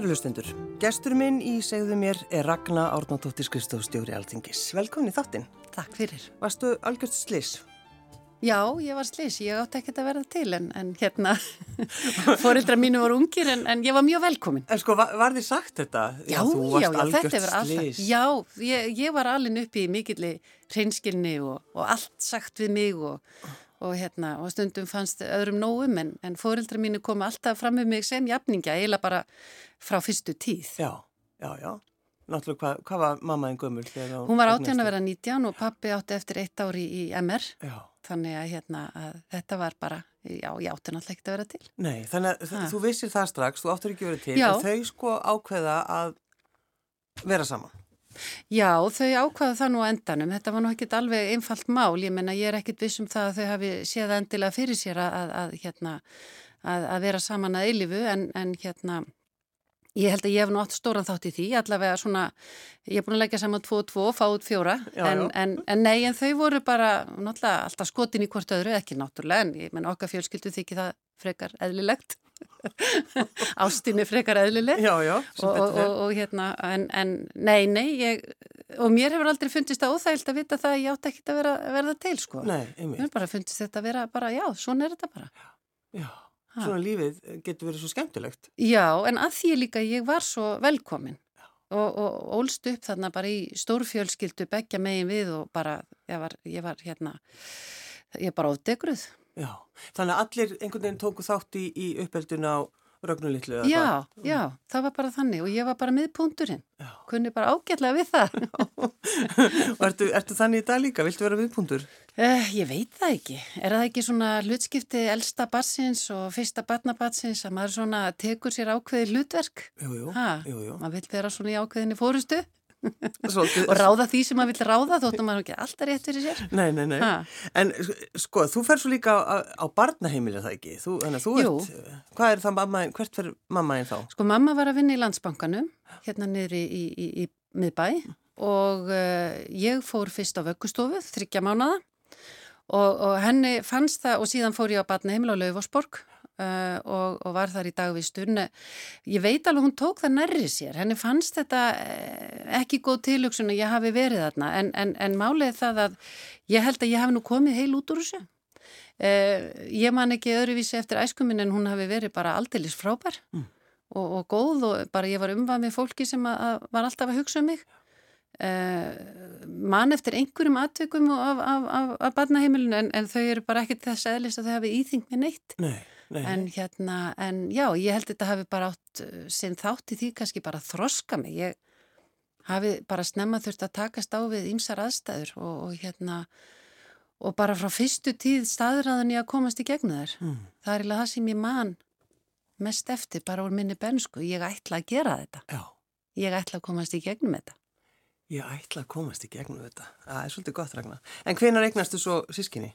Kæru hlustendur, gestur minn í segðu mér er Ragnar Árnardóttir Skristofstjóri Altingis. Velkomin í þáttinn. Takk fyrir. Varstu algjörst slis? Já, ég var slis, ég átti ekkert að verða til en, en hérna, fórildra mínu voru ungir en, en ég var mjög velkomin. En sko, var, var þið sagt þetta? Já, já, já, þetta er alltaf. Já, ég, ég var alveg upp í mikilli hreinskilni og, og allt sagt við mig og og, hérna, og stundum fannst öðrum nógum en, en fórildra mínu komu alltaf fram með mig sem jafninga, eiginlega bara frá fyrstu tíð. Já, já, já. Náttúrulega, hvað, hvað var mammaðin gömul? Hún var áttján að vera 19 og pappi átti eftir eitt ári í MR. Já. Þannig að, hérna, að þetta var bara, já, ég átti náttúrulega ekkert að vera til. Nei, þannig að ha. þú vissir það strax, þú áttur ekki að vera til já. og þau sko ákveða að vera saman. Já, þau ákvaða það nú endanum. Þetta var nú ekkit alveg einfalt mál. Ég menna, ég er ekkit vissum það að þau hafi séð endilega fyrir sér að, að, hérna, að, að vera saman að eilifu en, en hérna, ég held að ég hef nú átt stóran þátt í því. Allavega svona, ég er búin að leggja saman 2-2 og fá út fjóra. Já, en, en, en nei, en þau voru bara náttúrulega alltaf skotin í hvort öðru, ekki náttúrulega, en ég menna okkar fjölskyldu þykir það frekar eðlilegt. ástinni frekar eðlileg já, já, og, og, og, og hérna en, en nei, nei ég, og mér hefur aldrei fundist það óþægilt að vita það að ég átt ekki að vera, verða til sko. Nei, mér hefur bara fundist þetta að vera bara já, svona er þetta bara. Já, ha. svona lífið getur verið svo skemmtilegt. Já, en að því líka ég var svo velkomin og ólst upp þarna bara í stórfjölskyldu begja megin við og bara ég var, ég var hérna ég er bara ódegruð Já, þannig að allir einhvern veginn tóku þátt í, í uppelduna á rögnulitlu? Já, hvað? já, það var bara þannig og ég var bara miðpunturinn, kunni bara ágætlega við það. og ertu, ertu þannig í dag líka? Viltu vera miðpuntur? Uh, ég veit það ekki. Er það ekki svona hlutskipti elsta bassins og fyrsta batnabatsins að maður svona tekur sér ákveði hlutverk? Jú, jú, jú, jú. Maður vil vera svona í ákveðinni fórustu? Og ráða því sem maður vil ráða þóttum maður ekki alltaf rétt fyrir sér. Nei, nei, nei, en sko þú fer svo líka á, á barnaheimilega það ekki? Þú, að þú ert, hvað er það mamma hvert fer mamma einn þá? Sko mamma var að vinna í landsbankanum hérna niður í, í, í, í miðbæ og uh, ég fór fyrst á vöggustofu þryggja mánada og, og henni fannst það og síðan fór ég á barnaheimila á Laufosborg Uh, og, og var þar í dagvistur ég veit alveg hún tók það nærri sér. Henni fannst þetta eh, ekki góð tilugsun að ég hafi verið þarna. En, en, en málið það að ég held að ég hafi nú komið heil út úr þessu. Uh, ég man ekki öðruvísi eftir æskuminn en hún hafi verið bara aldeilis frábær mm. og, og góð og bara ég var umvað með fólki sem að, að var alltaf að hugsa um mig. Uh, man eftir einhverjum atveikum af, af, af, af barnaheimilinu en, en þau eru bara ekkert þess aðlist að þau hafi íþing með neitt. Nei Nei. En hérna, en já, ég held þetta hafi bara átt uh, sem þátt í því kannski bara þroska mig. Ég hafi bara snemma þurft að takast á við ymsar aðstæður og, og hérna, og bara frá fyrstu tíð staðræðan ég að komast í gegna þær. Mm. Það er eiginlega það sem ég man mest eftir bara úr minni bensku. Ég ætla að gera þetta. Já. Ég ætla að komast í gegnum þetta. Ég ætla að komast í gegnum þetta. Það er svolítið gott, Ragnar. En hvenar eignastu svo sískinni?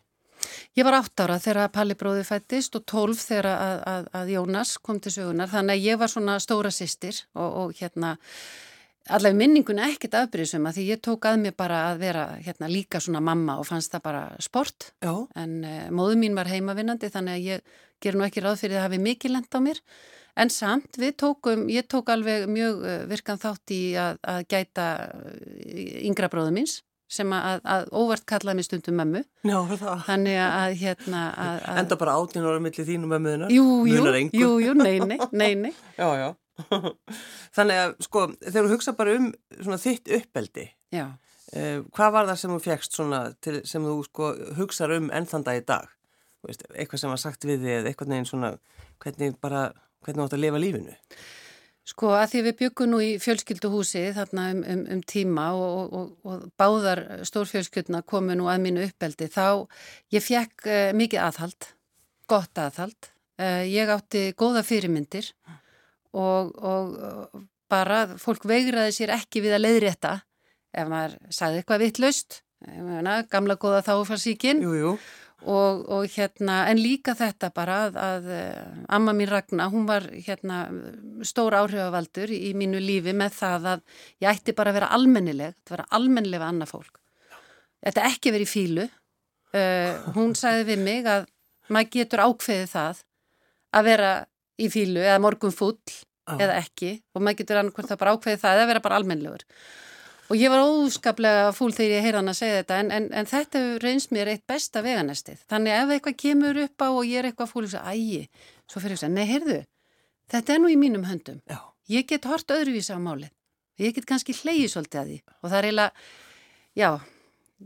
Ég var átt ára þegar Palli bróði fættist og tólf þegar að, að, að Jónas kom til sögunar þannig að ég var svona stóra sýstir og, og hérna allaveg minningun ekkit afbríðsum að því ég tók að mér bara að vera hérna líka svona mamma og fannst það bara sport. Já. en uh, móðu mín var heimavinnandi þannig að ég ger nú ekki ráð fyrir að hafi mikið lend á mér. En samt við tókum, ég tók alveg mjög uh, virkan þátt í að, að gæta uh, yngra bróðu míns sem að, að óvart kallaði mig stundum mömmu Já, það Þannig að hérna að, að Enda bara átinn ára millir þín og mömmuðunar Jú, jú, jú, jú, nei, nei, nei, nei. Já, já Þannig að, sko, þegar þú hugsa bara um svona þitt uppeldi Já eh, Hvað var það sem þú fegst svona til, sem þú sko hugsaður um ennþanda í dag? Veist, eitthvað sem var sagt við þig eða eitthvað neginn svona hvernig bara, hvernig þú átt að lifa lífinu? Sko að því við byggum nú í fjölskylduhúsi þarna um, um, um tíma og, og, og báðar stórfjölskylduna komu nú að mínu uppeldi þá ég fekk uh, mikið aðhald, gott aðhald, uh, ég átti góða fyrirmyndir og, og bara fólk veigraði sér ekki við að leiðrétta ef maður sagði eitthvað vittlaust, gamla góða þáfarsíkin. Jújú. Og, og hérna, en líka þetta bara að, að uh, amma mín Ragnar, hún var hérna stór áhrifavaldur í, mínu lífi með það að ég ætti bara að vera almennileg, þetta vera almennileg við annað fólk. Þetta ekki verið í fílu. Uh, hún sagði við mig að maður getur ákveðið það að vera í fílu eða morgun full ah. eða ekki og maður getur annað það bara ákveði það eða vera bara almenlegur og ég var óskaplega fúl þegar ég heyrði hann að segja þetta en, en, en þetta reynst mér eitt besta veganestið. Þannig ef eitthvað kemur upp á og ég er eitthvað fúl og segja ægi, svo fyrir ég að segja, nei heyrðu þetta er nú í mínum höndum. Já. ég get hort öðruvísa á málið. Ég get kannski hleyið svolítið að því. Og það er eiginlega, já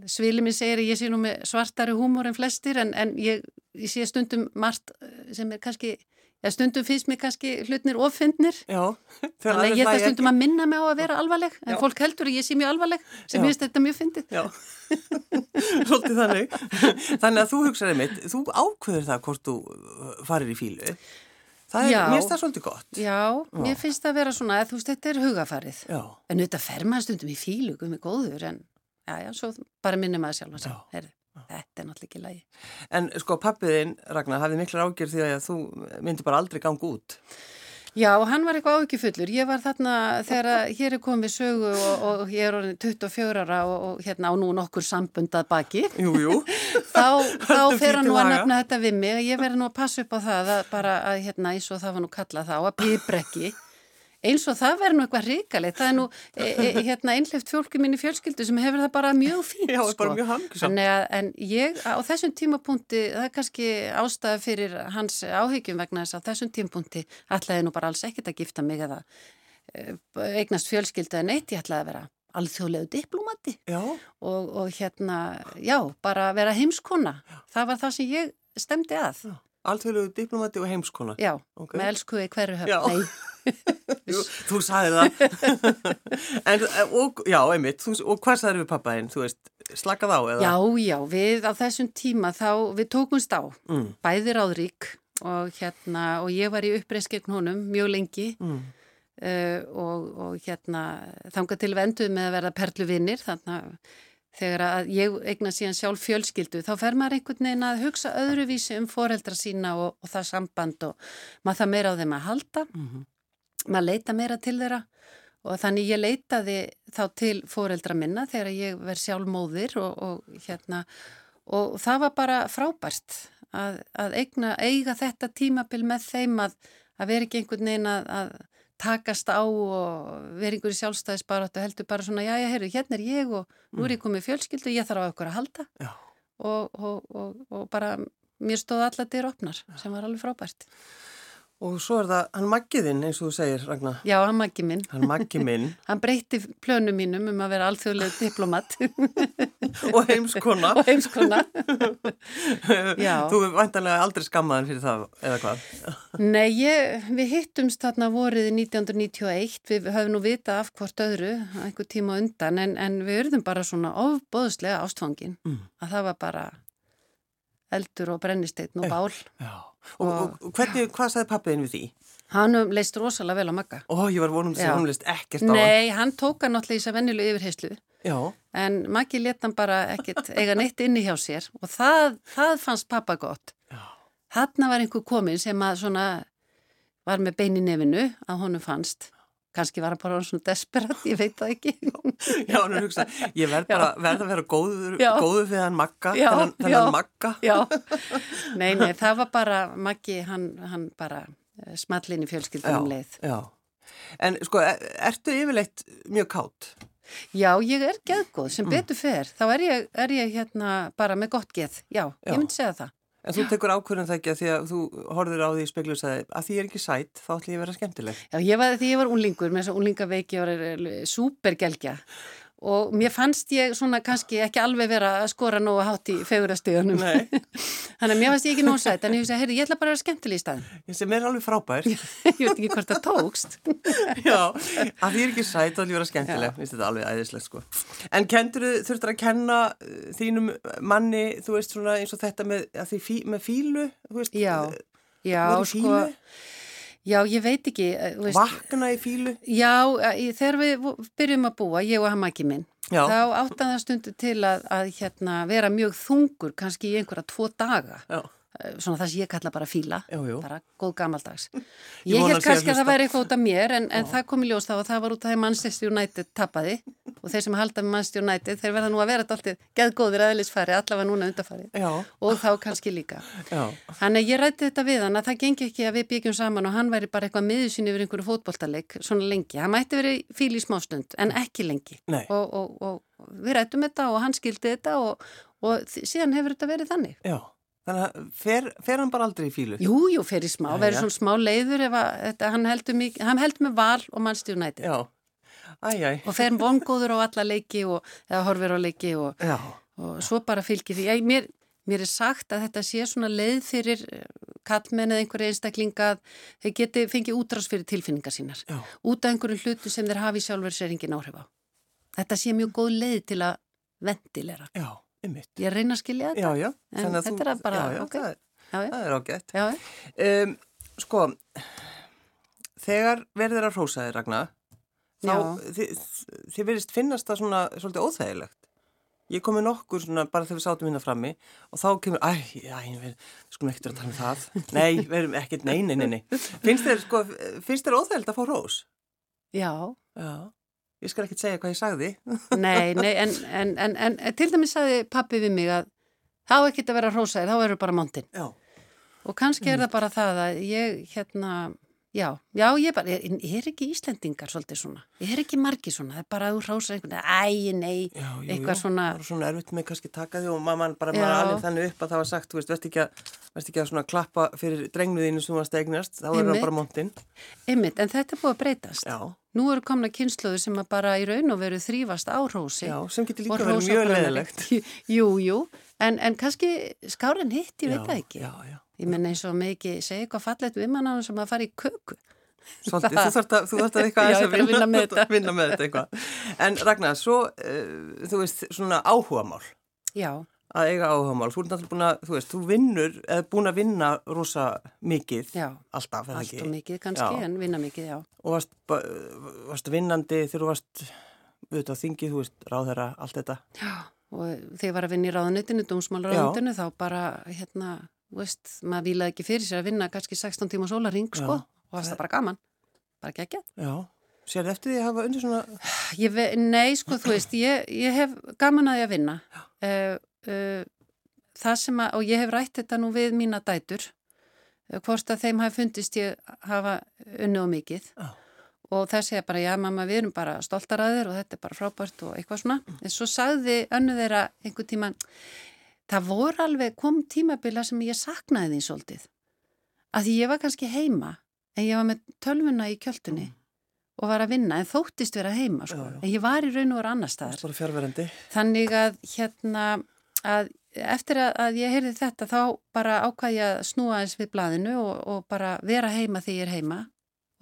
Svili minn segir að ég sé nú með svartari húmor en flestir en, en ég, ég sé stundum margt eh, sem er kannski, já stundum finnst mér kannski hlutnir ofindnir. Já. Þannig að ég það stundum að minna mig á að vera alvarleg en já. fólk heldur að ég sé mjög alvarleg sem finnst þetta mjög fyndið. Já, svolítið þannig. Þannig að þú hugsaði mitt, þú ákveður það hvort þú uh, farir í fílu. Það er, mér finnst það svolítið gott. Já, mér finnst það að vera svona, þú veist, þetta er hugafarið. Já. En auðvitað fer maður stundum í fílu, gummi góður, en já, já, svo bara minnum að sjálfa sig, Heri, þetta er náttúrulega ekki lægi. En sko pappiðinn, Ragnar, hafði miklar ágjör því að þú myndi bara aldrei ganga út. Já, hann var eitthvað áhyggjufullur. Ég var þarna þegar hér er komið sögu og, og ég er orðin 24 ára og, og hérna á nú nokkur sambundað baki. Jú, jú. þá, þá fer hann nú að nefna þetta við mig. Ég verði nú að passa upp á það að bara að hérna eins og það var nú kallað þá að pýbrekki eins og það verður nú eitthvað ríkalegt það er nú e, e, hérna einhlift fólki mín í fjölskyldu sem hefur það bara mjög fínt Já, sko. bara mjög hangsamt En ég á þessum tímapunkti það er kannski ástæða fyrir hans áhyggjum vegna þess að þessum tímapunkti ætlaði nú bara alls ekkit að gifta mig eða e, eignast fjölskyldu en eitt ég ætlaði að vera alþjóðlegu diplomati og, og hérna, já, bara vera heimskona. Já. það var það sem ég stemdi að. Já. Alþjóðlegu diplomati og heimskona Já, okay. með elskuði hverju höfn Jú, þú sagði það en, og, já, einmitt þú, og hvað sagði við pappaðinn, þú veist slakað á eða? Já, já, við á þessum tíma þá, við tókumst á mm. bæðir áðrík og hérna, og ég var í uppreist gegn honum mjög lengi mm. uh, og, og hérna þanga til venduð með að verða perluvinnir þannig að þegar að ég eigna síðan sjálf fjölskyldu þá fer maður einhvern veginn að hugsa öðruvísi um foreldra sína og, og það samband og maður það meira á þeim að halda. Mm -hmm maður leita meira til þeirra og þannig ég leitaði þá til fóreldra minna þegar ég verð sjálf móðir og, og hérna og það var bara frábært að, að eigna, eiga þetta tímabil með þeim að, að vera ekki einhvern veginn að, að takast á og vera einhverju sjálfstæðisbarat og heldur bara svona, já, já, heyrðu, hérna er ég og nú er ég komið fjölskyldu og ég þarf á okkur að halda. Og, og, og bara mér stóð allar dyr opnar sem var alveg frábært. Og svo er það, hann maggiðinn eins og þú segir, Ragnar. Já, hann maggi minn. Hann maggi minn. hann breytti plönu mínum um að vera alþjóðlega diplomat. og heimskona. og heimskona. Þú er vantanlega aldrei skammaðan fyrir það, eða hvað? Nei, ég, við hittumst þarna vorið 1991. Við höfum nú vita af hvort öðru, einhver tíma undan, en, en við örðum bara svona ofbóðslega ástfangin. Mm. Að það var bara eldur og brennisteitn og bál. Já. Og, og, og hvernig, hvað sagði pappiðin við því? Hann leist rosalega vel á Magga. Ó, ég var vonum að hann leist ekkert á hann. Nei, hann tók hann náttúrulega í þess að vennilegu yfirheyslu. Já. En Maggi leta hann bara ekkert eiga neitt inni hjá sér og það, það fannst pappa gott. Já. Þarna var einhver komin sem að svona var með bein í nefinu að honum fannst kannski var hann bara svona desperat, ég veit það ekki. Já, hann er hugsað ég verð bara verð að vera góður, góður fyrir hann Magga, þennan, þennan Já, nei, nei, það var bara Maggi, hann, hann bara eh, smallin í fjölskyldunum leið. Já, en sko, er, ertu yfirleitt mjög kátt? Já, ég er geðgóð, sem mm. betur fer. Þá er ég, er ég hérna bara með gott geð. Já, já. ég myndi segja það En þú tekur ákvörðan það ekki að því að þú horfður á því í speklu og sagði að því ég er ekki sætt, þá ætlum ég að vera skemmtileg. Já, ég var, því ég var unlingur með þess að unlingaveiki og supergelgja og mér fannst ég svona kannski ekki alveg vera að skora nógu hátt í fegurastíðunum þannig að mér fannst ég ekki nógu sætt en ég sagði, heyrðu, ég ætla bara að vera skemmtileg í staðin Ég sem er alveg frábær. Ég veit ekki hvort það tókst. Já, að því er ekki sætt ég vera skemmtileg. Þetta alveg æðislegt sko. En kendur þurftur að kenna uh, þínum manni, þú veist svona eins og þetta með, fí, með fílu veist, Já, já, sko Já, ég veit ekki. Eh, veist, Vakna í fílu? Já, ég, þegar við byrjum að búa, ég og Hamaki minn, Já. þá áttan það stundu til að, að hérna, vera mjög þungur, kannski í einhverja tvo daga. Já. Eh, svona það sem ég kalla bara fíla, jú, jú. bara góð gammaldags. Ég, ég held kannski að, að það væri eitthvað út af mér, en, en það kom í ljós þá og það var út af því Manchester United tappaði og þeir sem halda með mannstjórn næti þeir verða nú að vera alltaf geðgóðir aðeinsfæri allavega núna undarfæri Já. og þá kannski líka. Já. Þannig ég rætti þetta við hann að það gengi ekki að við byggjum saman og hann væri bara eitthvað miðusinn yfir einhverju fótboltaleik svona lengi, hann mætti verið fíl í smástund en ekki lengi. Og, og, og við rættum þetta og hann skildi þetta og, og síðan hefur þetta verið þannig. Já. Þannig að fer, fer hann bara aldrei í fílu? Jú, jú, fer í smá, verður svona smá leiður ef að, þetta, hann, heldur heldur með val og mannstíðu næti. Já, æjæj. Og fer vongóður á alla leiki og, eða horfir á leiki og, og svo bara fylgir því. Ég, mér, mér er sagt að þetta sé svona leið fyrir eh, kallmenn eða einhverja einstaklinga að þeir geti fengið útrás fyrir tilfinningar sínar. Já. Út af einhverju hlutu sem þeir hafi engin áhrif á. Þetta sé mjög góð leið til að ventilera. Já. Einmitt. Ég reyna að skilja þetta. Já, já. En þetta þú, er bara, já, já, það, já, já. það er ágætt. Já, um, sko, þegar verður að rósa þig, Ragnar, þá þið, þið verðist finnast það svona svolítið óþægilegt. Ég komi nokkur svona bara þegar við sátum hérna frammi og þá kemur, æ, við skulum ekkert að tala um það. Nei, við erum ekkert, nei, nei, nei, nei. Finnst þér, sko, finnst þér óþægilegt að fá rós? Já. Já. Ég skal ekki segja hvað ég sagði. Nei, nei, en, en, en, en til dæmis sagði pappi við mig að þá ekki að vera hrósaðir, þá eru bara mántinn. Já. Og kannski er það bara það að ég, hérna, já, já, ég bara, ég er ekki Íslendingar svolítið svona. Ég er ekki margi svona, það er bara að þú hrósa einhvern veginn, æ, nei, já, jú, eitthvað svona. Það var svona erfitt með kannski taka því og maður bara, maður alveg þannig upp að það var sagt, þú veist, verðst ekki að, verðst ekki að svona klappa fyrir drengnuðinu sem var stegnast, þá er það bara montinn. Einmitt, en þetta er búið að breytast. Já. Nú eru komna kynnslóður sem að bara í raun og veru þrýfast á hrósi. Já, sem getur líka verið mjög leðilegt. Jú, jú, en, en kannski skáren hitt, ég veit það ekki. Já, já. Ég menna eins og ekki segja eitthvað fallet við mann sem að fara í köku. Svolítið, þú þarfst að, að eitthvað Já, að, að vinna, vinna með þetta. vinna með þetta eitthvað. En Ragnar, svo, uh, þú veist, svona áhugamál. Já. Að eiga áhugamál. Þú ert náttúrulega búin að, þú veist, þú vinnur, eða búin að vinna rosa mikið. Já. Alltaf, eða ekki? Mikið kannski, já. en vinna mikið, já. Og varst, varst vinnandi þegar þú varst, auðvitað þingið, þú veist, ráðherra, allt þetta. Já, og þegar ég var að vinna í ráðunitinu, dómsmálaráðunitinu, þá bara, hérna, veist, maður vilaði ekki fyrir sér að vinna kannski 16 tíma sólaring, sko, og það var bara gaman, bara ekki. Já, sér eftir því að hafa undir svona... Ég, nei, sko, þú veist, ég, ég hef gaman að ég að vinna. Uh, uh, það sem að, og ég hef rætt þetta nú við mína dætur, uh, hvort að þeim hafi fundist ég hafa unni og mikið. Já. Og það segja bara, já mamma, við erum bara stoltar að þér og þetta er bara frábært og eitthvað svona. En svo sagði önnu þeirra einhver tíma, það voru alveg, kom tímabila sem ég saknaði því svolítið. Að því ég var kannski heima, en ég var með tölvuna í kjöldunni mm. og var að vinna, en þóttist vera heima, sko. Já, já. En ég var í raun og vera annar staðar. Var. Þannig að, hérna, að eftir að, að ég heyrði þetta, þá bara ákvæði ég að snúa eins við blaðinu og, og bara vera heima þegar ég er heima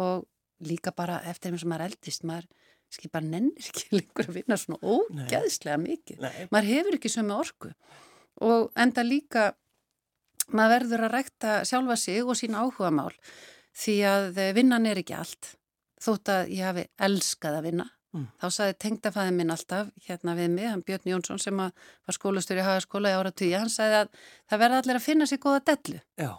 og líka bara eftir eins og maður eldist, maður skil bara nennir ekki lengur að vinna svona ógæðslega mikið. Nei. Maður hefur ekki sömu orku og enda líka maður verður að rækta sjálfa sig og sín áhuga mál því að vinnan er ekki allt. Þótt að ég hafi elskað að vinna. Mm. Þá saði tengdafæðin minn alltaf hérna við mig, hann Björn Jónsson sem var skólastur í hagaskóla í ára tíu, hann sagði að það verði allir að finna sér góða dellu. Já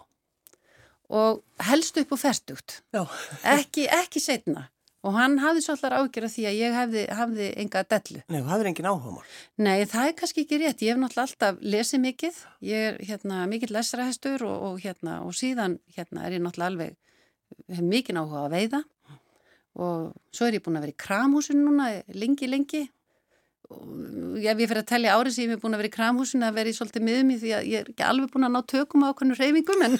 og helst upp og ferstugt ekki, ekki setna og hann hafði svolítið ágjörð því að ég hafði, hafði enga dellu. Nei, þú hafði engin áhugamál. Nei, það er kannski ekki rétt. Ég hef náttúrulega alltaf lesið mikið. Ég er hérna, mikill lesrahestur og, og, hérna, og síðan hérna, er ég náttúrulega alveg, hef mikið áhuga að veiða og svo er ég búin að vera í kramhúsinu núna lengi, lengi ef ég fyrir að tellja árið sem ég hef búin að vera í kramhúsinu að vera í svolítið miðum í því að ég er ekki alveg búin að ná tökum á okkur reyfingum en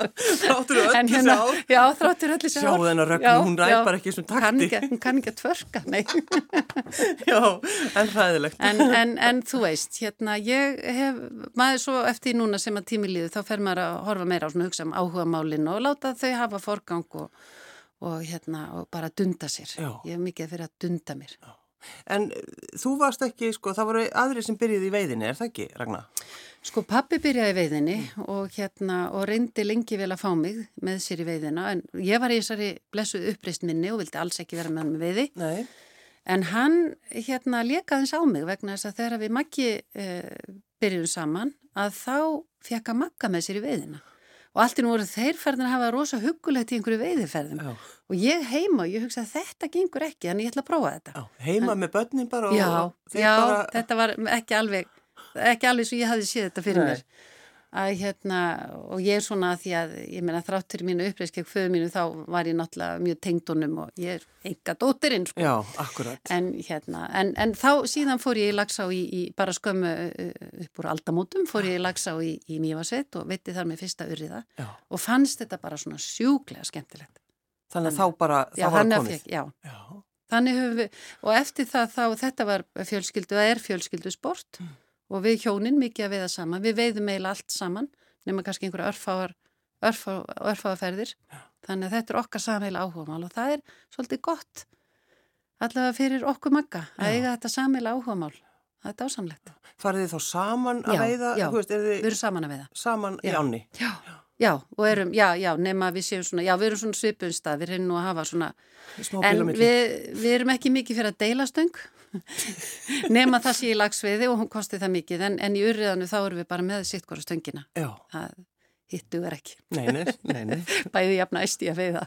Þráttur öll þessi hérna, ár. Já, þráttur öll þessi ár. Sjáu þennar rögnu, hún ræð bara ekki sem takti kann Hún kann ekki að tvörka, nei. Já, en ræðilegt en, en, en þú veist, hérna ég hef, maður svo eftir núna sem að tími líðu þá fer maður að horfa meira á svona hugsa um áhuga málinu og láta þau hafa forgang og, og hérna og bara dunda sér. Já. Ég hef mikið fyrir að dunda mér. Já. En þú varst ekki, sko, það voru aðri sem byrjuði í veiðinni, er það ekki, Ragnar? Sko pappi byrjaði í veiðinni og hérna og reyndi lengi vel að fá mig með sér í veiðina en ég var í þessari blessuð uppreist minni og vildi alls ekki vera með hann með veiði. Nei. En hann hérna lekaðins á mig vegna þess að þegar við makki eh, byrjuðum saman að þá fekk að makka með sér í veiðina og allt í nú voru þeir ferðin að hafa rosa hugulegt í einhverju veiðiferðum Já. og ég heima, ég hugsa að þetta gengur ekki en ég ætla að prófa þetta Já, heima með börnin bara Já, já bara, þetta var ekki alveg ekki alveg svo ég hafði séð þetta fyrir Nei. mér að hérna, og ég er svona því að ég meina þráttur mínu uppreist föðu mínu þá var ég náttúrulega mjög tengdunum og ég er enga dóttirinn sko. Já, akkurat. En hérna, en, en þá síðan fór ég í lagsá í, í bara skömmu uh, upp úr aldamótum, fór ég í lagsá í, í Mývasveit og veitti þar með fyrsta urriða og fannst þetta bara svona sjúklega skemmtilegt. Þannig að þá bara, þá já, var það að komið. já, Já, Þannig höfum við, og eftir það þá, þetta var fjölskyldu, það er fjölskyldu sport Mm. Og við hjónin mikið að veiða saman, við veiðum eiginlega allt saman, nema kannski einhverja örfáar, örfá, örfáaferðir, þannig að þetta er okkar samheila áhugamál og það er svolítið gott, allavega fyrir okkur magga, að Já. eiga þetta samheila áhugamál, það er dásamlegt. farið þið þá saman að Já, veiða, já. veist, Við erum saman að veiða. saman í Já. ánni? Já, já, og erum, já, já, nema við séum svona, já, við erum svona svipun stað, við reynum nú að hafa svona Smá En við, við erum ekki mikið fyrir að deila stöng nema það sé í lagsveiði og hún kosti það mikið en, en í urriðanu þá erum við bara með sitt hvora stöngina Já, það hittu er ekki nei, nei, nei, nei. bæði jafna æsti að veiða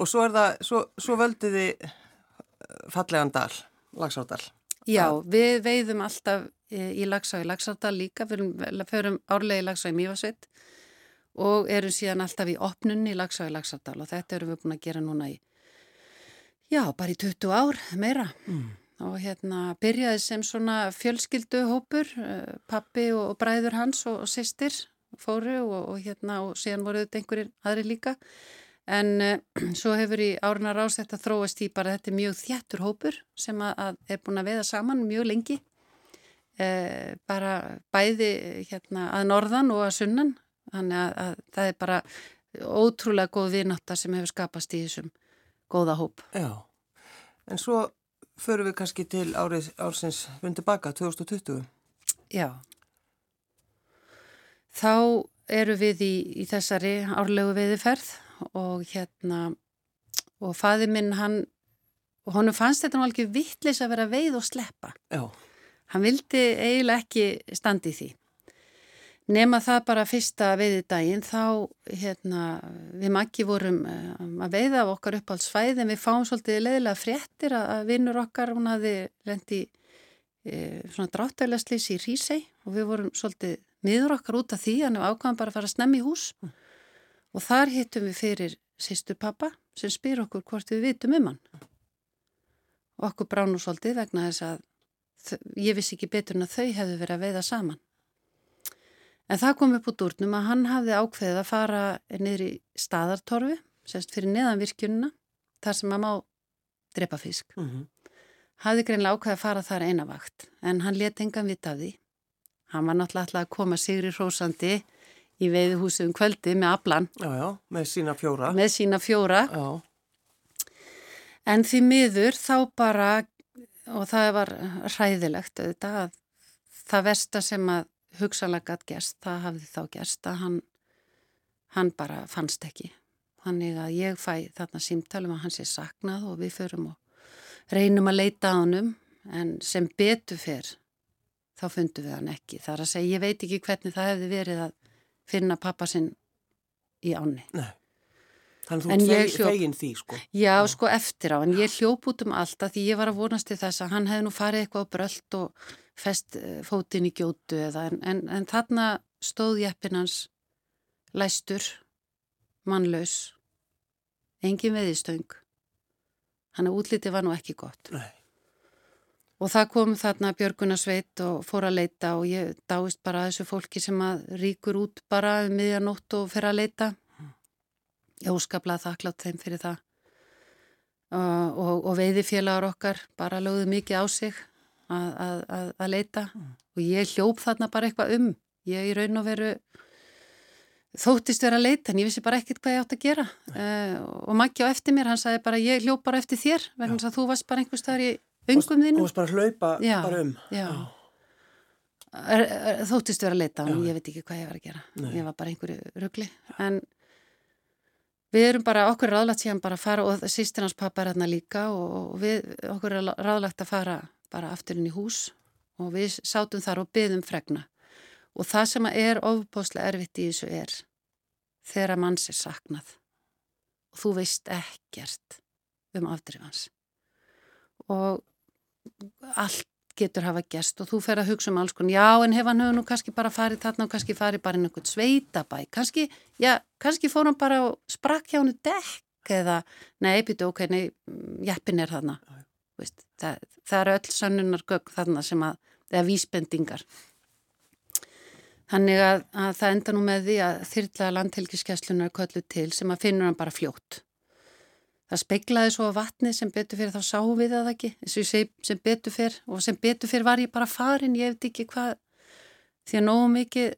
Og svo er það, svo, svo völdu þið eh, fallegan dal, Lagsárdal. Já, við veiðum alltaf e, í lagsá í Lagsárdal líka förum árlega í lagsá í Mývasveit og erum síðan alltaf í opnunni í lagsá í Lagsárdal og þetta erum við búin að gera núna í já, bara í 20 ár meira Mm. Og hérna byrjaði sem svona fjölskyldu hópur, pappi og, og bræður hans og, og sýstir fóru og, og hérna og síðan voru þetta einhverjir aðri líka. En uh, svo hefur í áruna rás þetta þróast í bara þetta er mjög þjættur hópur sem að, að er búin að veiða saman mjög lengi. Uh, bara bæði hérna að norðan og að sunnan. Þannig að, að það er bara ótrúlega góð vinátta sem hefur skapast í þessum góða hóp. Já, en svo förum við kannski til árið, ársins vundu baka, 2020. Já. Þá eru við í, í þessari árlegu veiðiferð og hérna og faði minn hann og honum fannst þetta nú alveg vittlis að vera veið og sleppa. Já, Hann vildi eiginlega ekki standi því. Nema það bara fyrsta veiði daginn þá hérna við makki vorum eh, að veiða af okkar uppáhaldsfæði en við fáum svolítið leðilega fréttir að, vinnur okkar hún hafði lendi e, svona dráttæðilegslis í Rísei og við vorum svolítið miður okkar út af því en við ákvæðum bara að fara að snemmi í hús. Og þar hittum við fyrir sýstu pappa sem spyr okkur hvort við vitum um hann. Og okkur bránu svolítið vegna þess að ég vissi ekki betur en að þau hefðu verið að veiða saman. En það kom upp úr durnum að hann hafði ákveðið að fara niður í staðartorfi, sérst fyrir neðan virkjununa, þar sem að má drepa fisk. mm Hafði greinlega ákveðið að fara þar eina vakt, en hann let engan vita af því. Hann var náttúrulega alltaf að koma sigri hrósandi í veiðuhúsi um kvöldi með aflan, já, já, með sína fjóra. með sína fjóra. Já, En því miður þá bara, og það var hræðilegt auðvitað, að það versta sem að hugsalega gætt gerst, það hafði þá gerst að hann, hann bara fannst ekki. Þannig að ég fæ þarna símtalum að hann sé saknað og við förum og reynum að leita á honum, en sem betur fyrr, þá fundum við hann ekki. Það er að segja, ég veit ekki hvernig það hefði verið að finna pappa sinn í áni. nei. Þannig En þú hljóp- fegin því, sko. Já, sko eftir á, en ég hljóp út um allt að því ég var að vonast til þess að hann hefði nú farið eitthvað á brölt og fest eh, fótinn í gjótu eða en, en, en þarna stóð jeppin hans læstur, mannlaus, engin veðistöng. Hann að útliti var nú ekki gott. Nei. Og það kom þarna Björgunarsveit og fór að leita og ég dáist bara að þessu fólki sem að ríkur út bara um miðjanótt og fer að leita. Ég óskaplega þakklátt þeim fyrir það. Uh, og, og veiðifélagar okkar bara lögðu mikið á sig að, að, að, að leita og ég hljóp þarna bara eitthvað um. Ég í raun og veru þóttist vera að leita en ég vissi bara ekkert hvað ég átt að gera. Uh, og Maggi á eftir mér, hann sagði bara ég hljóp bara eftir þér vegna þess að þú varst bara einhver staðar í öngum Þú þínu. varst bara að hlaupa Já, bara um. já. Er, er, þóttist vera að leita og ég veit ekki hvað ég var að gera. Nei. Ég var bara einhverju rugli. En við erum bara, okkur er ráðlagt síðan bara að fara og sýstir hans pappa er hérna líka og við, okkur er ráðlagt að fara bara aftur inn í hús og við sátum þar og byðum fregna. Og það sem er ofbóðslega erfitt í þessu er þegar manns er saknað. Og þú veist ekkert um afdrifans og allt getur hafa gæst og þú fer að hugsa um alls konar, já en hef hann hefur nú kannski bara farið þarna og kannski farið bara inn einhvern sveitabæ, kannski, já, kannski fór hann bara og sprakk hjá hann dekk eða, nei, býtu, ok, nei, jæppin er þarna, Veist, það, það eru öll sannunar gögg þarna sem að, eða vísbendingar. Þannig að, að það enda nú með því að þyrla landhelgiskeslunar er köllu til sem að finnur hann bara fljótt. Það speiklaði svo vatni sem betur fyrir þá sá við það ekki, sem betur fyrir og sem betur fyrir var ég bara farin, ég hefði ekki hvað, því að nógu mikið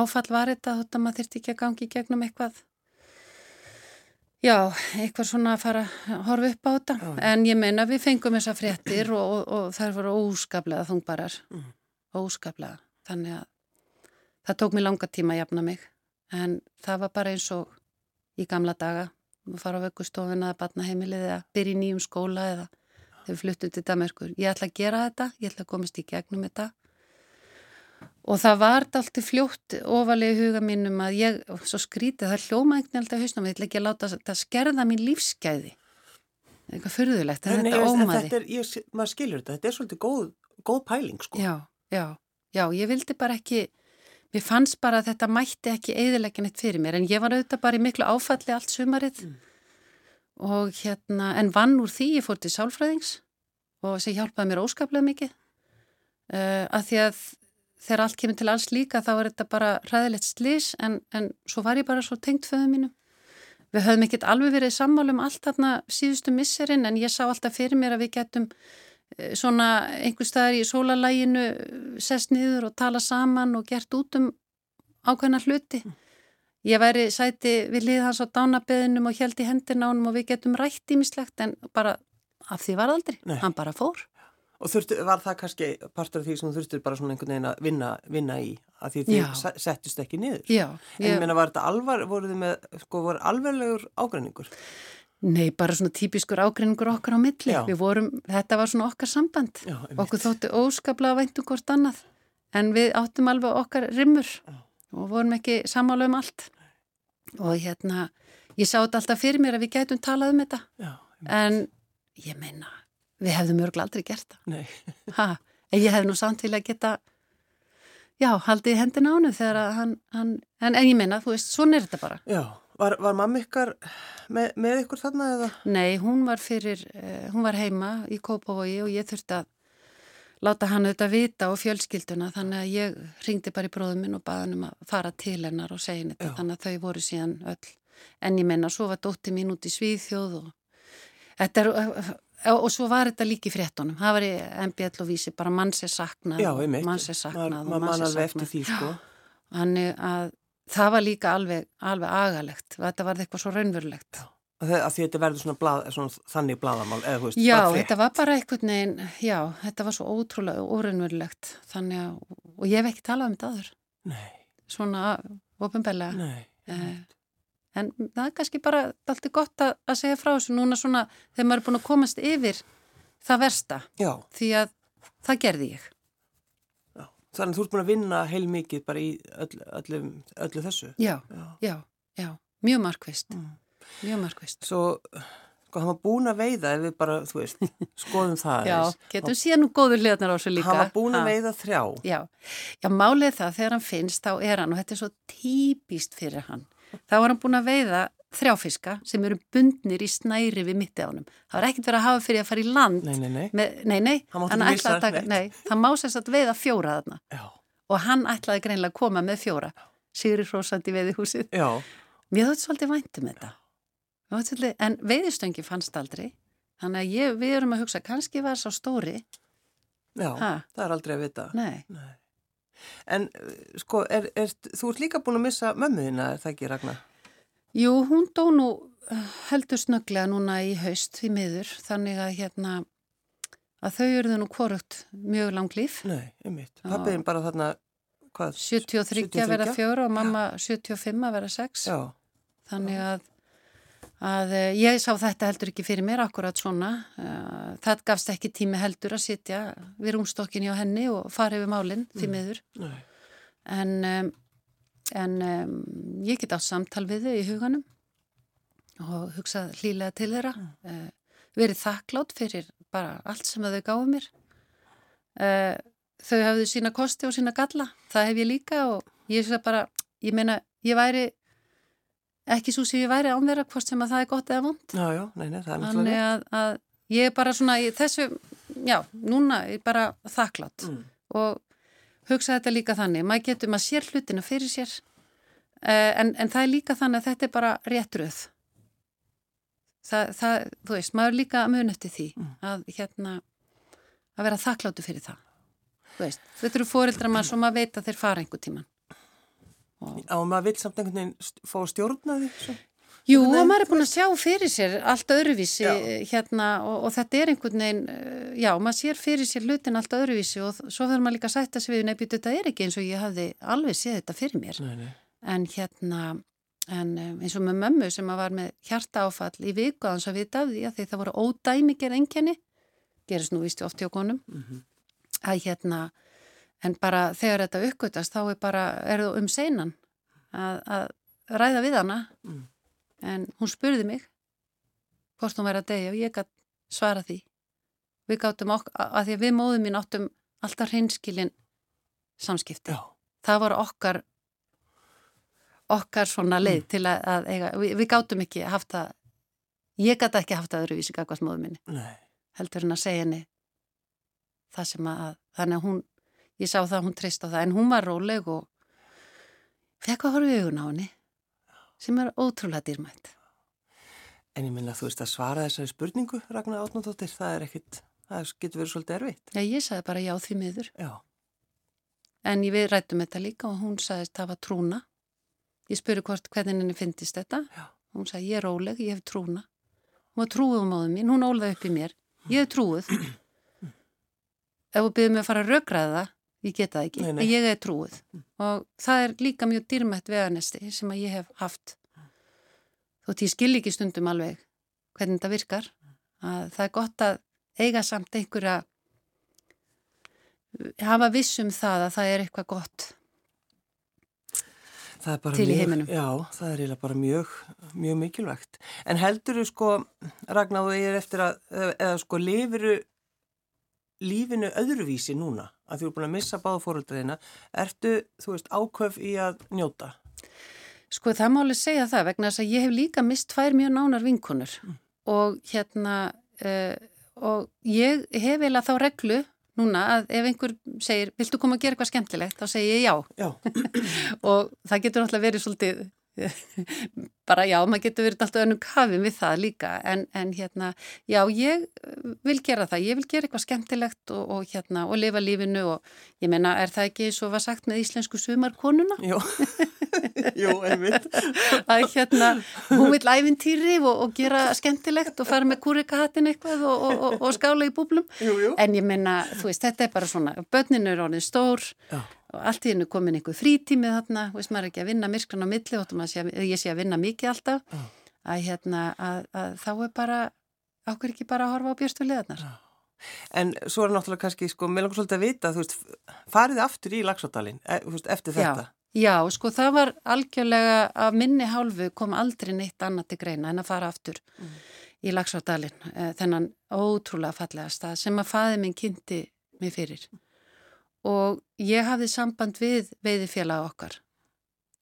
áfall var þetta, þótt að maður þurfti ekki að gangi gegnum eitthvað, já, eitthvað svona að fara að horfa upp á þetta, já. en ég meina við fengum þessa fréttir og, og, og þær voru óskaplega þungbarar, mm. óskaplega, þannig að það tók mér langa tíma að jafna mig, en það var bara eins og í gamla daga, að fara á vöggustofuna eða batnaheimilið eða byrja í nýjum skóla eða þau fluttu til Damerskur. Ég ætla að gera þetta, ég ætla að komast í gegnum þetta og það var allt fljótt ofalegi huga mínum að ég, svo skrítið, það hljóma einhvern veginn alltaf hausnum, ég ætla ekki að láta það skerða mín lífsgæði. Eitthvað fyrðulegt, þetta er ómaði. Þetta er, ég, maður skilur þetta, þetta er svolítið góð, góð pæling sko. Já, já, já, ég vildi bara ekki Mér fannst bara að þetta mætti ekki eðilegjan eitt fyrir mér en ég var auðvitað bara í miklu áfalli allt sumarið mm. og hérna en vann úr því ég fór til sálfræðings og þessi hjálpaði mér óskaplega mikið uh, eh, að því að þegar allt kemur til alls líka þá er þetta bara ræðilegt slís en, en svo var ég bara svo tengt föðu mínu. Við höfum ekkert alveg verið sammálum allt þarna síðustu misserinn en ég sá alltaf fyrir mér að við getum Eh, svona einhver staðar í sólalæginu sest niður og tala saman og gert út um ákveðna hluti. Mm. Ég væri sæti við lið hans á dánabeðinum og held í hendina ánum og við getum rætt ímislegt en bara af því var aldrei, Nei. hann bara fór. Og þurftu, var það kannski partur af því sem þú þurftur bara svona einhvern veginn að vinna, vinna í að því þið settist ekki niður? Já. En ég meina var þetta alvar, voruð þið með, sko, voru alvarlegur ágræningur? Nei, bara svona típiskur ágreiningur okkar á milli. Já. Við vorum, þetta var svona okkar samband. Já, okkur þóttu óskaplega væntu um hvort annað. En við áttum alveg okkar rimmur Já. og vorum ekki samála um allt. Og hérna, ég sá þetta alltaf fyrir mér að við gætum talað um þetta. En ég meina, við hefðum örgla aldrei gert það. Nei. ha, en ég hef nú samt til að geta, já, haldið hendina ánu þegar hann, hann en, en ég meina, þú veist, svona er þetta bara. Já. Var, var mamma ykkar með, með ykkur þarna eða? Nei, hún var fyrir, uh, hún var heima í Kópavogi og ég þurfti að láta hann auðvitað vita og fjölskylduna þannig að ég ringdi bara í bróðum minn og baði hann um að fara til hennar og segja þetta þannig að þau voru síðan öll. En ég menna, svo var dótti mín út í Svíðþjóð og þetta er, og svo var þetta líki fréttonum. Það var í MBL og vísi bara mann sé saknað. Já. Mann sé saknað og mann sé saknað. Þannig að það var líka alveg, alveg agalegt þetta var eitthvað svo raunverulegt að því þetta verður svona, blað, svona þannig bladamál eða þú veist já, þetta var bara eitthvað neginn, já, þetta var svo ótrúlega óraunverulegt þannig að, og ég hef ekki talað um þetta aður Nei. svona ofinbellega eh, en það er kannski bara alltaf gott að, að segja frá þessu núna svona þegar maður er búin að komast yfir það versta já. því að það gerði ég Þannig að þú ert búin að vinna heil mikið bara í öll, öllu, öllu þessu. Já, já, já, já. mjög markvist, mm. mjög markvist. Svo, sko, hann var búin að veiða ef við bara, þú veist, skoðum það. Já, getum síðan nú góður hliðnar á þessu líka. Hann var búin að veiða þrjá. Já, já, málið það, þegar hann finnst, þá er hann, og þetta er svo típist fyrir hann, þá var hann búin að veiða þrjáfiska sem eru bundnir í snæri við mitti ánum. Það var ekkert verið að hafa fyrir að fara í land. Nei, nei, nei. Með, nei, nei. Hann ætlaði að taka, nei, það má sérst að veiða fjóra þarna. Já. Og hann ætlaði greinlega að koma með fjóra. Sigri Hrósandi veiði húsið. Já. Mér þótti svolítið væntum þetta. Svolítið, en veiðistöngi fannst aldrei. Þannig að ég, við erum að hugsa, kannski var það svo stóri. Já, ha? það er aldrei að vita. Nei. Nei. En sko, er, er, þú ert líka búin að missa mömmuðina, er það ekki Ragnar? Jú, hún dó nú eh, heldur snöglega núna í haust í miður, þannig að hérna að þau eruðu nú korugt mjög lang líf. Nei, einmitt. Pappiðin bara þarna, hvað? 73 að vera fjóra og mamma Já. 75 að vera sex. Já. Þannig að, að eh, ég sá þetta heldur ekki fyrir mér akkurat svona. Eh, það gafst ekki tími heldur að sitja við rúmstokkinni á henni og fara yfir málinn því mm. miður. Nei. En... En ég get átt samtal við þau í huganum og hugsað hlýlega til þeirra mm. uh, verið þakklátt fyrir bara allt sem þau gáði mér þau hafðu sína kosti og sína galla það hef ég líka og ég bara ég meina, ég væri ekki svo sem ég væri ánverða hvort sem að það er gott eða vond er Þannig að, að ég er bara svona í þessu já, núna er bara þakklátt. Mm. og hugsa þetta líka þannig, maður getur maður sér hlutina fyrir sér uh, en, en það er líka þannig að þetta er bara réttröð það, það, þú veist, maður líka mun eftir því mm. að hérna að vera þakkláttu fyrir það. Veist, þetta eru fóreldra maður sem maður veit að þeir fara einhver tíman og, og maður vil samt einhvern veginn fá stjórnaði svo Jú, og maður er búin að sjá fyrir sér allt öðruvísi já. hérna og, og þetta er einhvern veginn, eh, já, maður sér fyrir sér hlutin allt öðruvísi og svo verður maður líka að sætta sig við, nefnir þetta er ekki eins og ég hafði alveg séð þetta fyrir mér. Nei, nei. En hérna, en eh, eins og með mömmu sem var með hjarta áfall í viku að hans að vita af því að því það voru ódæmikir engjani, gerist nú vístu oft hjá konum, mm -hmm. að hérna, en bara þegar þetta uppgötast þá er bara, er það um seinan að, að ræða við hana. Mm en hún spurði mig hvort hún væri að deyja og ég gæti svara því við gáttum okkur, að því að við móðum mín áttum alltaf hreinskilin samskipti Já. það var okkar okkar svona leið mm. til að, að eiga, við, við gáttum ekki haft það ég gæti ekki haft það öðruvísi gækvast móðum minni Nei. heldur henn að segja henni það sem að þannig að hún, ég sá það að hún trist á það en hún var róleg og fekk að horfa augun á henni sem er ótrúlega dýrmætt. En ég minna að þú veist að svara þessari spurningu, Ragnar Átnóttir, það er ekkit, það getur verið svolítið erfitt. Já, ég sagði bara já því miður. Já. En við rættum þetta líka og hún sagði að það var trúna. Ég spurði hvort hvernig henni finnist þetta. Já. Hún sagði ég er óleg, ég hef trúna. Hún var trúið um áður mín, hún ólaði upp í mér. Ég hef trúið. Ef þú byrðið mig að fara að raugraða það, ég geta það ekki, nei, nei. en ég er trúið og það er líka mjög dýrmætt veganesti sem að ég hef haft. Þótt ég skil ekki stundum alveg hvernig þetta virkar. Að það er gott að eiga samt einhverja hafa vissum það að það er eitthvað gott til í heiminum. Já, það er eiginlega bara mjög, mjög mikilvægt. En heldur þú sko Ragnar, þú er eftir að eða sko lifuru lífinu öðruvísi núna að þú er búin að missa báða fóröldraðina ertu, þú veist, ákvöf í að njóta? Sko það má alveg segja það vegna þess að ég hef líka mist tvær mjög nánar vinkunur mm. og hérna uh, og ég hef eiginlega þá reglu núna að ef einhver segir viltu koma að gera eitthvað skemmtilegt þá segir ég já, já. og það getur náttúrulega verið svolítið bara já, maður getur verið alltaf önnum kafin við það líka, en, en hérna já, ég vil gera það. Ég vil gera eitthvað skemmtilegt og, og hérna og lifa lífinu og ég menna er það ekki svo var sagt með íslensku sumarkonuna? Jú, jú, einmitt. Að hérna, hún vil æfintýri og, og gera skemmtilegt og fara með kúrikahatin eitthvað og, og skála í búblum, jú, jú. en ég menna þú veist, þetta er bara svona, börninu er orðin stór. Já og allt í hennu komin einhver frítímið þarna, veist maður ekki að vinna myrkran á milli og ég sé að vinna mikið alltaf að, hérna, að, að þá er bara ákveð ekki bara að horfa á uh. En svo er náttúrulega kannski sko, mér langar svolítið að vita, þú veist farið aftur í Lagsáttalinn e, eftir þetta? Já, já, sko það var algjörlega að minni hálfu kom aldrei neitt annað til greina en að fara aftur mm. í Lagsáttalinn, e, þennan ótrúlega fallega stað sem að faði minn kynnti mig fyrir og ég hafði samband við veiðifélag okkar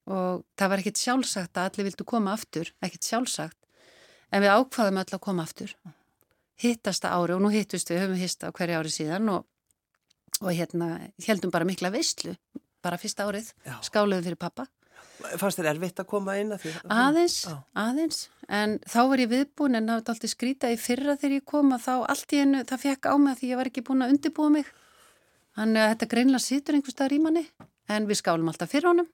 og það var ekkit sjálfsagt að allir vildu koma aftur, ekkit sjálfsagt en við ákvaðum öll að koma aftur hittasta ári og nú hittust við höfum hista á hverju ári síðan og, og hérna heldum bara mikla veistlu bara fyrsta árið, Já. skáluðum fyrir pappa Fannst þér erfitt að koma inn að því? Aðeins, Já. aðeins en þá var ég viðbúin en það var alltaf skrítið í fyrra þegar ég kom að þá allt í hennu, það fekk á mig að því ég var ekki búin að undirbúa mig Þannig að þetta greinlega situr einhver staðar í manni en við skálum alltaf fyrir honum,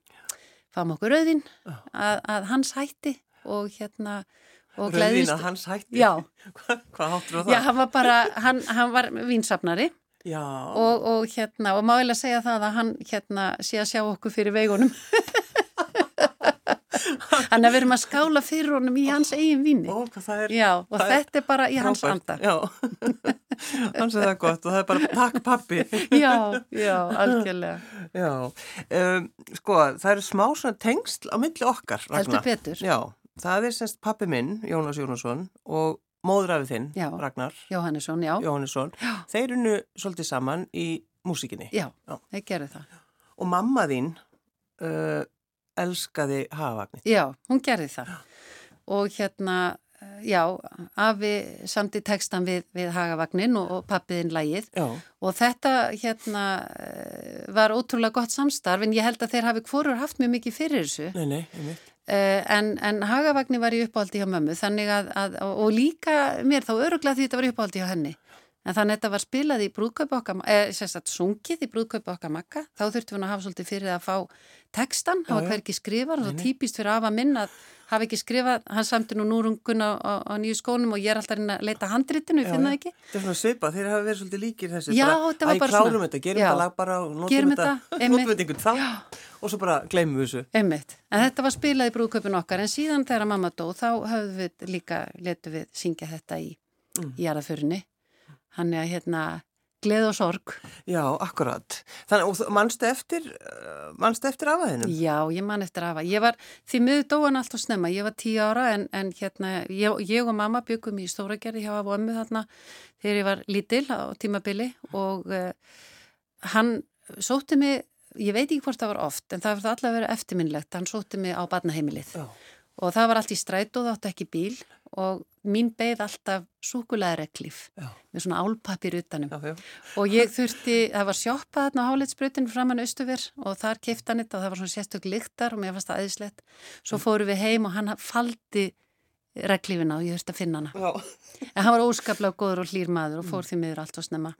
fáum okkur rauðin að, að hans hætti og hérna og Rauðin að hans hætti? Já. Hva, hvað háttur á það? Já, hann var bara, hann, hann var vinsafnari og, og hérna og máilega segja það að hann hérna sé að sjá okkur fyrir veigunum. Þannig að við erum að skála fyrir honum í hans eigin vini. Ó, hvað það er. Já, og þetta er bara í hans anda. Já. hann segði það gott og það er bara takk pappi. Já, já, algjörlega. Já, um, sko það eru smá svona tengsl á milli okkar. Heldur betur. Já, það er semst pappi minn, Jónas Jónasson og móðrafið þinn, Já. Ragnar Jóhannesson, já. Jóhannesson. Þeir unnu svolítið saman í músikinni. Já, Já. þeir gerðu það. Og mamma þín uh, elskaði hafavagnir. Já, hún gerði það. Og hérna, já, afi samti textan við, við Hagavagnin og, og pappiðin lægið Já, og þetta hérna eh, var ótrúlega gott samstarf en ég held að þeir hafi hvorur haft mjög mikið fyrir þessu. nei, nei, einmitt. Uh, en, en Hagavagni var í uppáldi hjá mömmu þannig að, að og líka mér þá öruglega því þetta var í uppáldi hjá henni en þannig að þetta var spilað í brúðkaupa okkar eða sérstætt sungið í brúðkaupa okkar makka þá þurftum við að hafa svolítið fyrir að fá textan, Já, hafa hver ekki skrifar og svo típist fyrir afa minn að hafa ekki skrifað, hann samti nú núrungun á, á, á nýju skónum og ég er alltaf að reyna að leita handritinu, ég finna það ekki. Þetta er svona svipað, þeir hafa verið svolítið líkir þessi. Já, bara, þetta var æ, bara klárum svona. þetta, gerum þetta lag bara og notum þetta, notum þetta einhvern þá. Og svo bara gleymum við þessu. Einmitt. En þetta var spilað í brúðkaupin okkar. En síðan þegar mamma dó þá höfðum við líka, letum við syngja þetta í, Mm. í jarðaförinni. Hann er að hérna gleð og sorg. Já, akkurat. Þannig, og manstu eftir, uh, manstu eftir afaðinum? Já, ég man eftir afa. Ég var, því miður dóan allt og snemma, ég var tíu ára en, en hérna, ég, ég og mamma byggum í Stóragerði hjá afa og ömmu þarna þegar ég var lítil á tímabili og uh, hann sótti mig, ég veit ekki hvort það var oft, en það var allavega verið eftirminnlegt, hann sótti mig á barnaheimilið. Já. og það var allt í strætó, það átti ekki bíl og mín beigð alltaf súkulæðreklif Já. með svona álpapir utanum Já, já. og ég þurfti, það var sjoppað þarna á hálitsbrutinu framann austuver og þar keifti hann þetta og það var svona sérstök lyktar og mér fannst það aðeinslegt svo Mm. fóru við heim og hann faldi reklifina og ég þurfti að finna hana Já. en hann var óskaplega góður og hlýr maður og Mm. fór því miður allt og snemma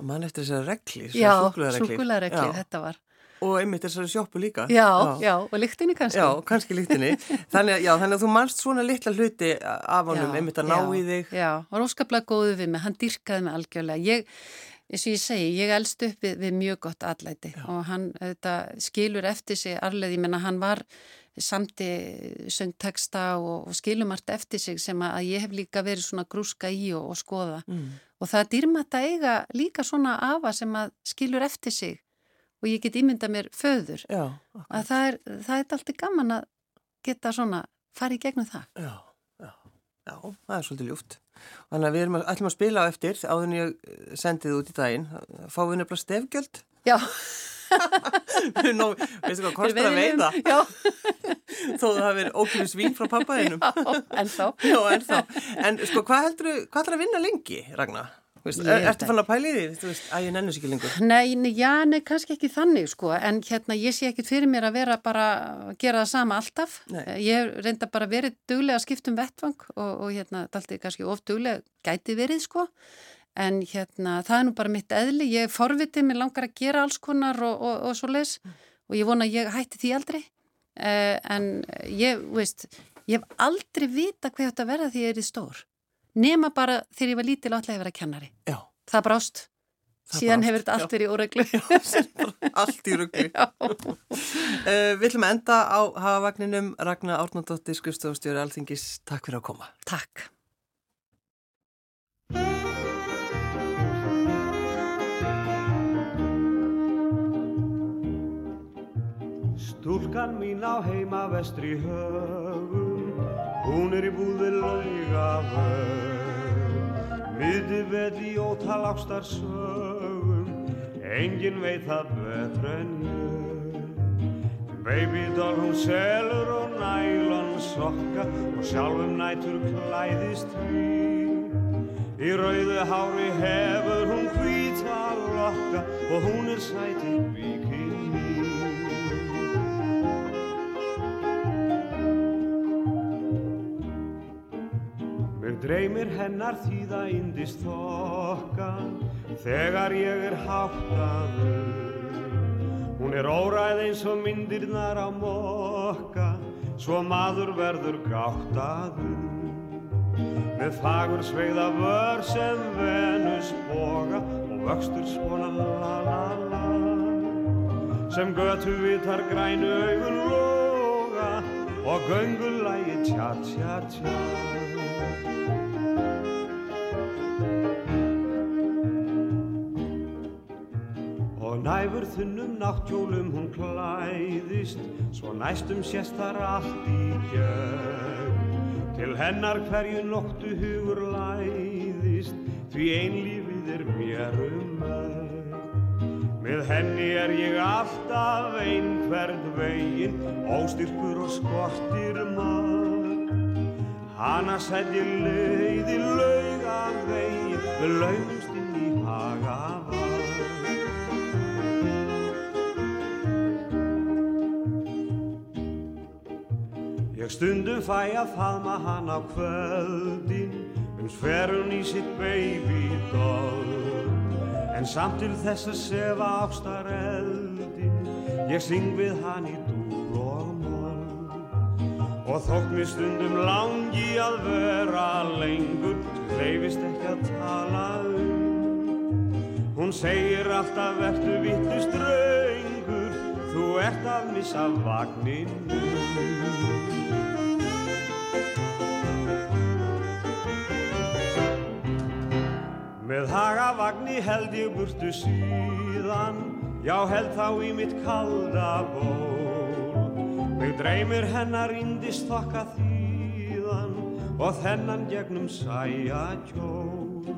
Og mann eftir þessari reglir, Já, súkulæðareglið. súkulæðreklif, Já. þetta var Og einmitt þessari sjoppu líka. Já, já, og lyktinni kannski Já, kannski lítinu. Þannig, að- já, þannig að þú manst svona litla hluti af honum, Já, einmitt að ná já, í þig. Já, hann var óskaplega góðu við mig, hann dyrkaði mig algjörlega. Ég, eins og ég segi, ég elst upp við, við mjög gott allæti og hann þetta, skilur eftir sig arleði, ég menna hann var samti söngteksta og, og skilumart eftir sig sem að ég hef líka verið svona grúska í og, og skoða. Mm. Og það dýrmætt að eiga líka svona afa sem að skilur eftir sig og ég get ímynda mér föður. Já, Að það er, það er alltaf gaman að geta svona farið gegnum það. já, já, já, það er svolítið ljúft. Þannig að við erum ætlum að spila á eftir, áður en ég eh, sendi þið út í daginn. Fáum við nefnilega stefgjöld? Já, Nó, veistu hvað, kostar að veiða? Já, Þó það hafi verið ókjöfis vín frá pappaðinum. en þá. Já, en þá. En sko, hvað heldur þú, hvað ætlar að vinna lengi, Ragnar? Ég er, ertu fann að pæli því? Þú veist, að ég nennu sér ekki lengur. Nei, nei, já, nei, kannski ekki þannig sko, en hérna ég sé ekkit fyrir mér að vera bara að gera það sama alltaf. Nei. Ég hef reynda bara verið duglega að skipta um vettvang og, og hérna, dalti kannski of duglega gæti verið sko, en hérna það er nú bara mitt eðli, ég er forvitið, mér langar að gera alls konar og, og, og svo leis og ég vona að ég hætti því aldrei, uh, en ég, veist, ég hef aldrei vita hvað þetta verða því ég er í stór. Nema bara þegar ég var lítil og alltaf að vera kennari. Já, Það brást. Það Síðan brást, hefur þetta já. allt verið í óreglu. allt í. Já. Uh, við ætlum að enda á hafavagninum Ragnar Árnandóttir, skrifstofustjóri Alþingis. Takk fyrir að koma. Takk. Stúlkan mín á heima vestri högum, hún er í búði laugavög. Miði veð í ótal ástar sögum, engin veit það betur en ég. Baby doll hún selur og nælon sokka og sjálfum nætur klæðist við. Í rauðu hári hefur hún hvíta lokka og hún er sæti bikini. Mér dreymir hennar því það indist þokkan þegar ég er háttaður. Hún er óræð eins og myndirnar á mokka, svo maður verður gáttaður. Með fagur sveiða vör sem Venus boga og vöxtur svona la la la. Sem götu vitar grænu augun loga og göngulægi tja tja tja. Dægur þunnum náttjólum hún klæðist. Svo næstum sést þar allt í gjörn Til hennar hverju nóttu hugur læðist Því einlífið er mér um öll Með henni er ég alltaf einhvern veginn Óstyrkur og skortir maður. Hanna sætti leiði lauga veginn Við laumumst fæ að faðma hann á kvöldin um sferun í sitt baby doll en samt til þess að sefa ástar eldin ég syng við hann í dúl og moll og þótt mér stundum langi að vera lengur hleyfist ekki að tala um. Hún segir alltaf vertu vittu ströngur þú ert að missa vagninu Með hagavagni held ég burtu síðan, já held þá í mitt kalda ból. Mig dreymir hennar indist þokka þýðan og þennan gegnum sæja kjól.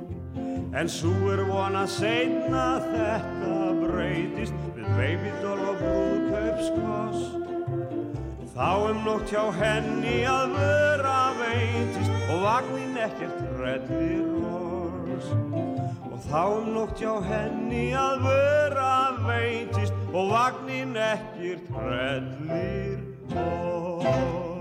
En svo er von að seinna þetta breytist við babydoll og brúðkaupskost. Þá um nótt hjá henni að vera veitist og vagnin ekkert reddir ors. Þá um nótt hjá henni að vera veitist og vagninn ekkir trellir og...